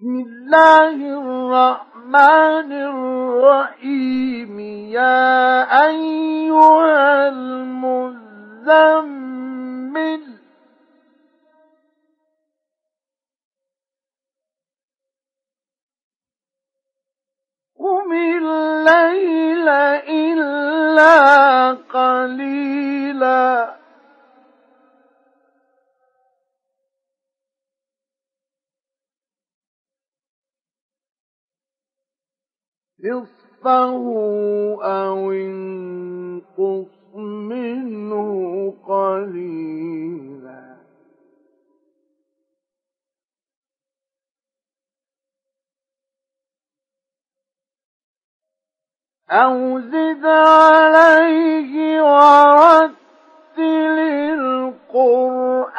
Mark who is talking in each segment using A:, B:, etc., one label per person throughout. A: بسم الله الرحمن الرحيم يا أيها المزمل قم الليل إلا نصفه أو انقص منه قليلا أو زد عليه ورتل القرآن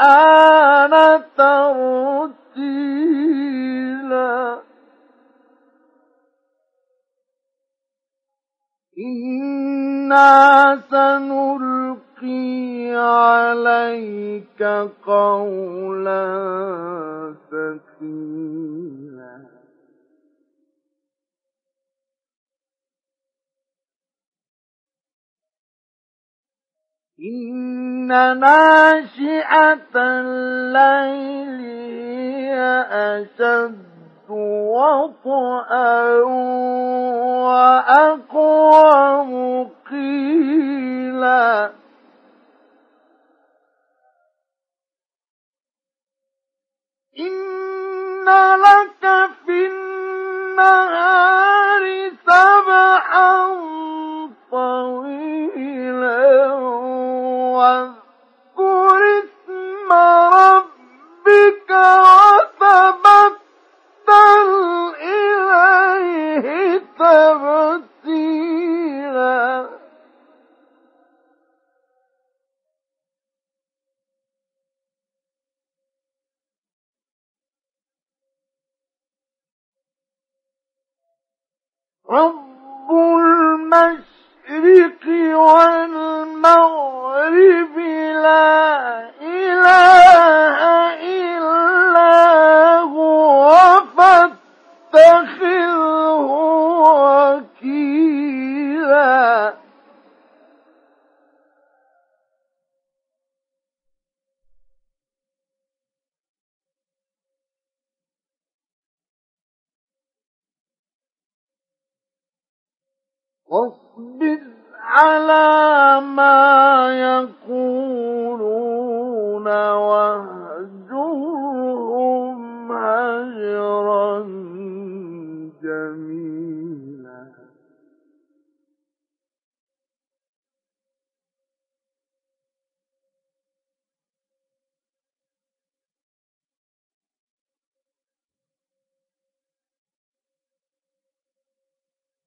A: ترتيلا إنا سنلقي عليك قولا ثقيلا إن ناشئة الليل هي أشد وطئا وأقوم قيلا إن لك في النهار سبحا طويلا رب المشرق والمغرب لا إله واصبر على ما يقولون وهل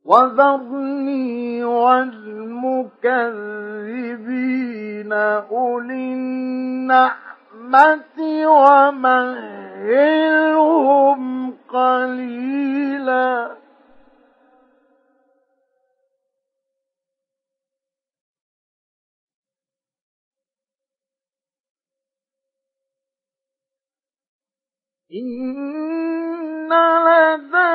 A: وذرني والمكذبين أولي النعمة ومهلهم قليلا إن لدينا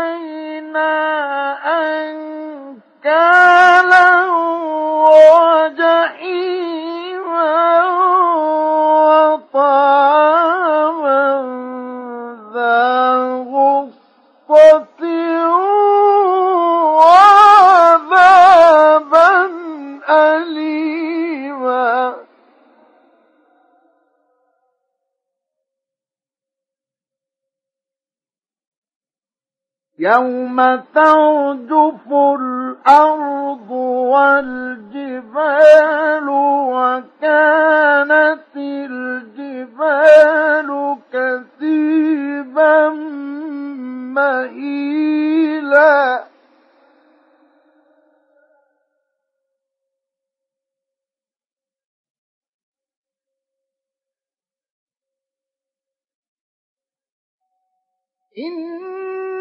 A: يوم ترجف الأرض والجبال وكانت الجبال كثيبا مهيلا إن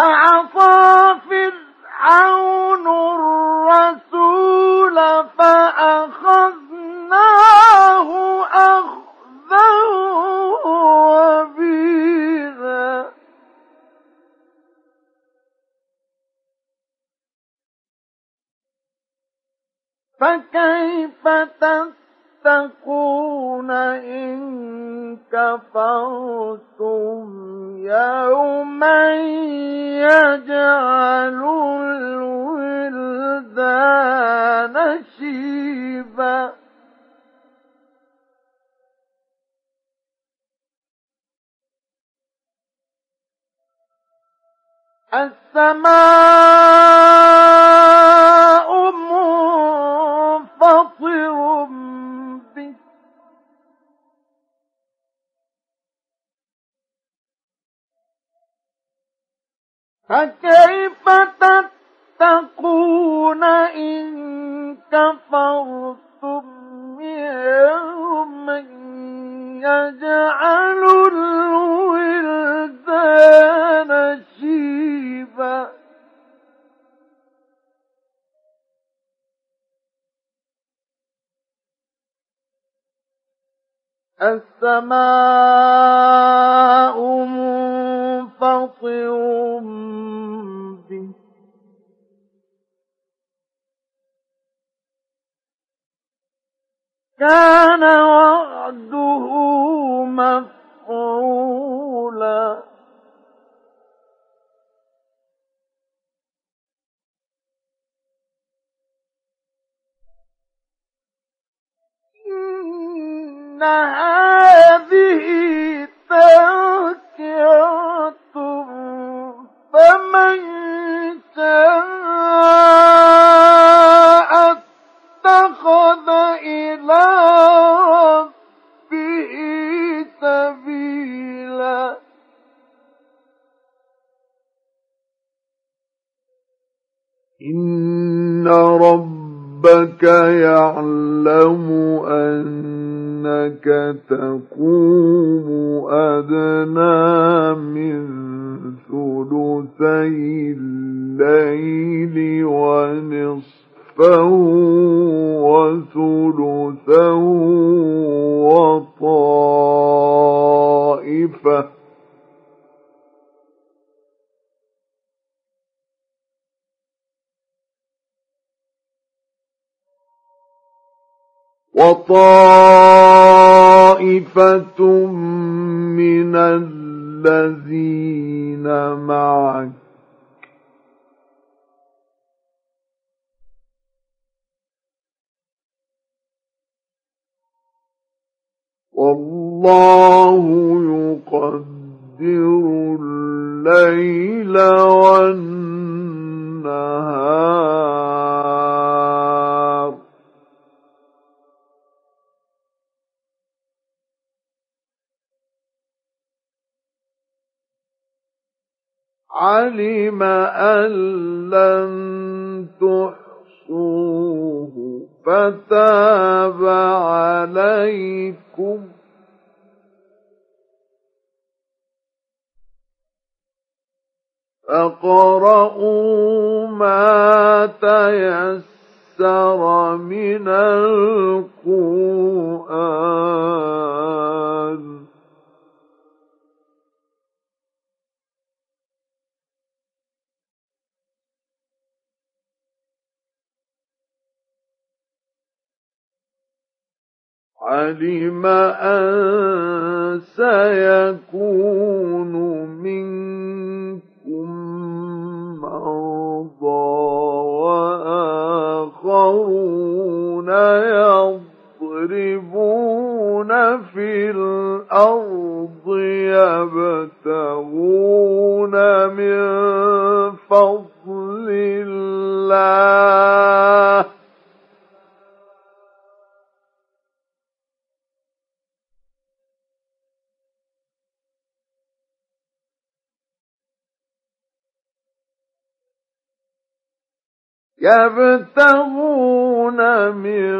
A: فعصى فرعون الرسول فأخذناه أخذا وبيلا فكيف تتقون إن كفرتم يوم يجعل الولدان شيبا السماء فكيف تتقون إن كفرتم يوما يجعل الولدان شيبا السماء مُبْصِرٌ بِهِ كَانَ وَعْدُهُ مَفْعُولًا إنها إن ربك يعلم أنك تقوم أدنى من ثلثي الليل ونصفه وثلثه طائفة من الذين معك والله يقدر الليل والنهار علم أن لن تحصوه فتاب عليكم فاقرؤوا ما تيسر من القرآن علم أن سيكون منكم مرضى وآخرون يضربون في الأرض يبتغون من فضل الله يبتغون من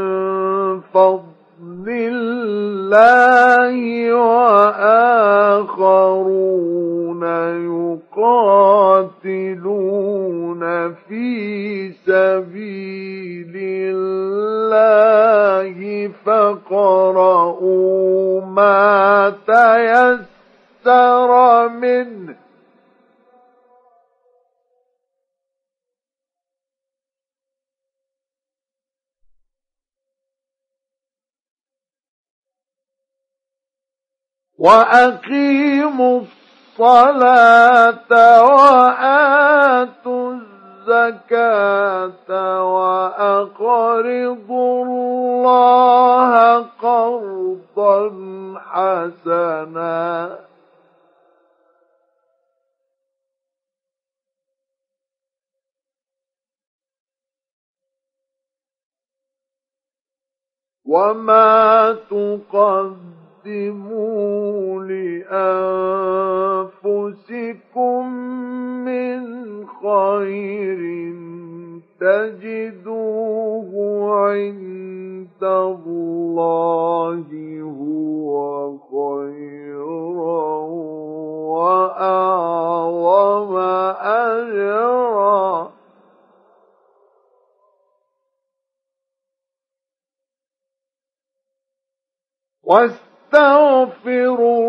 A: فضل الله وآخرون يقاتلون في سبيل الله فقرؤوا ما تيسر منه وأقيموا الصلاة وآتوا الزكاة وأقرضوا الله قرضا حسنا وما تقدم تقدموا لأنفسكم من خير تجدوه عند الله هو خيرا وأعظم أجرا was تستغفروا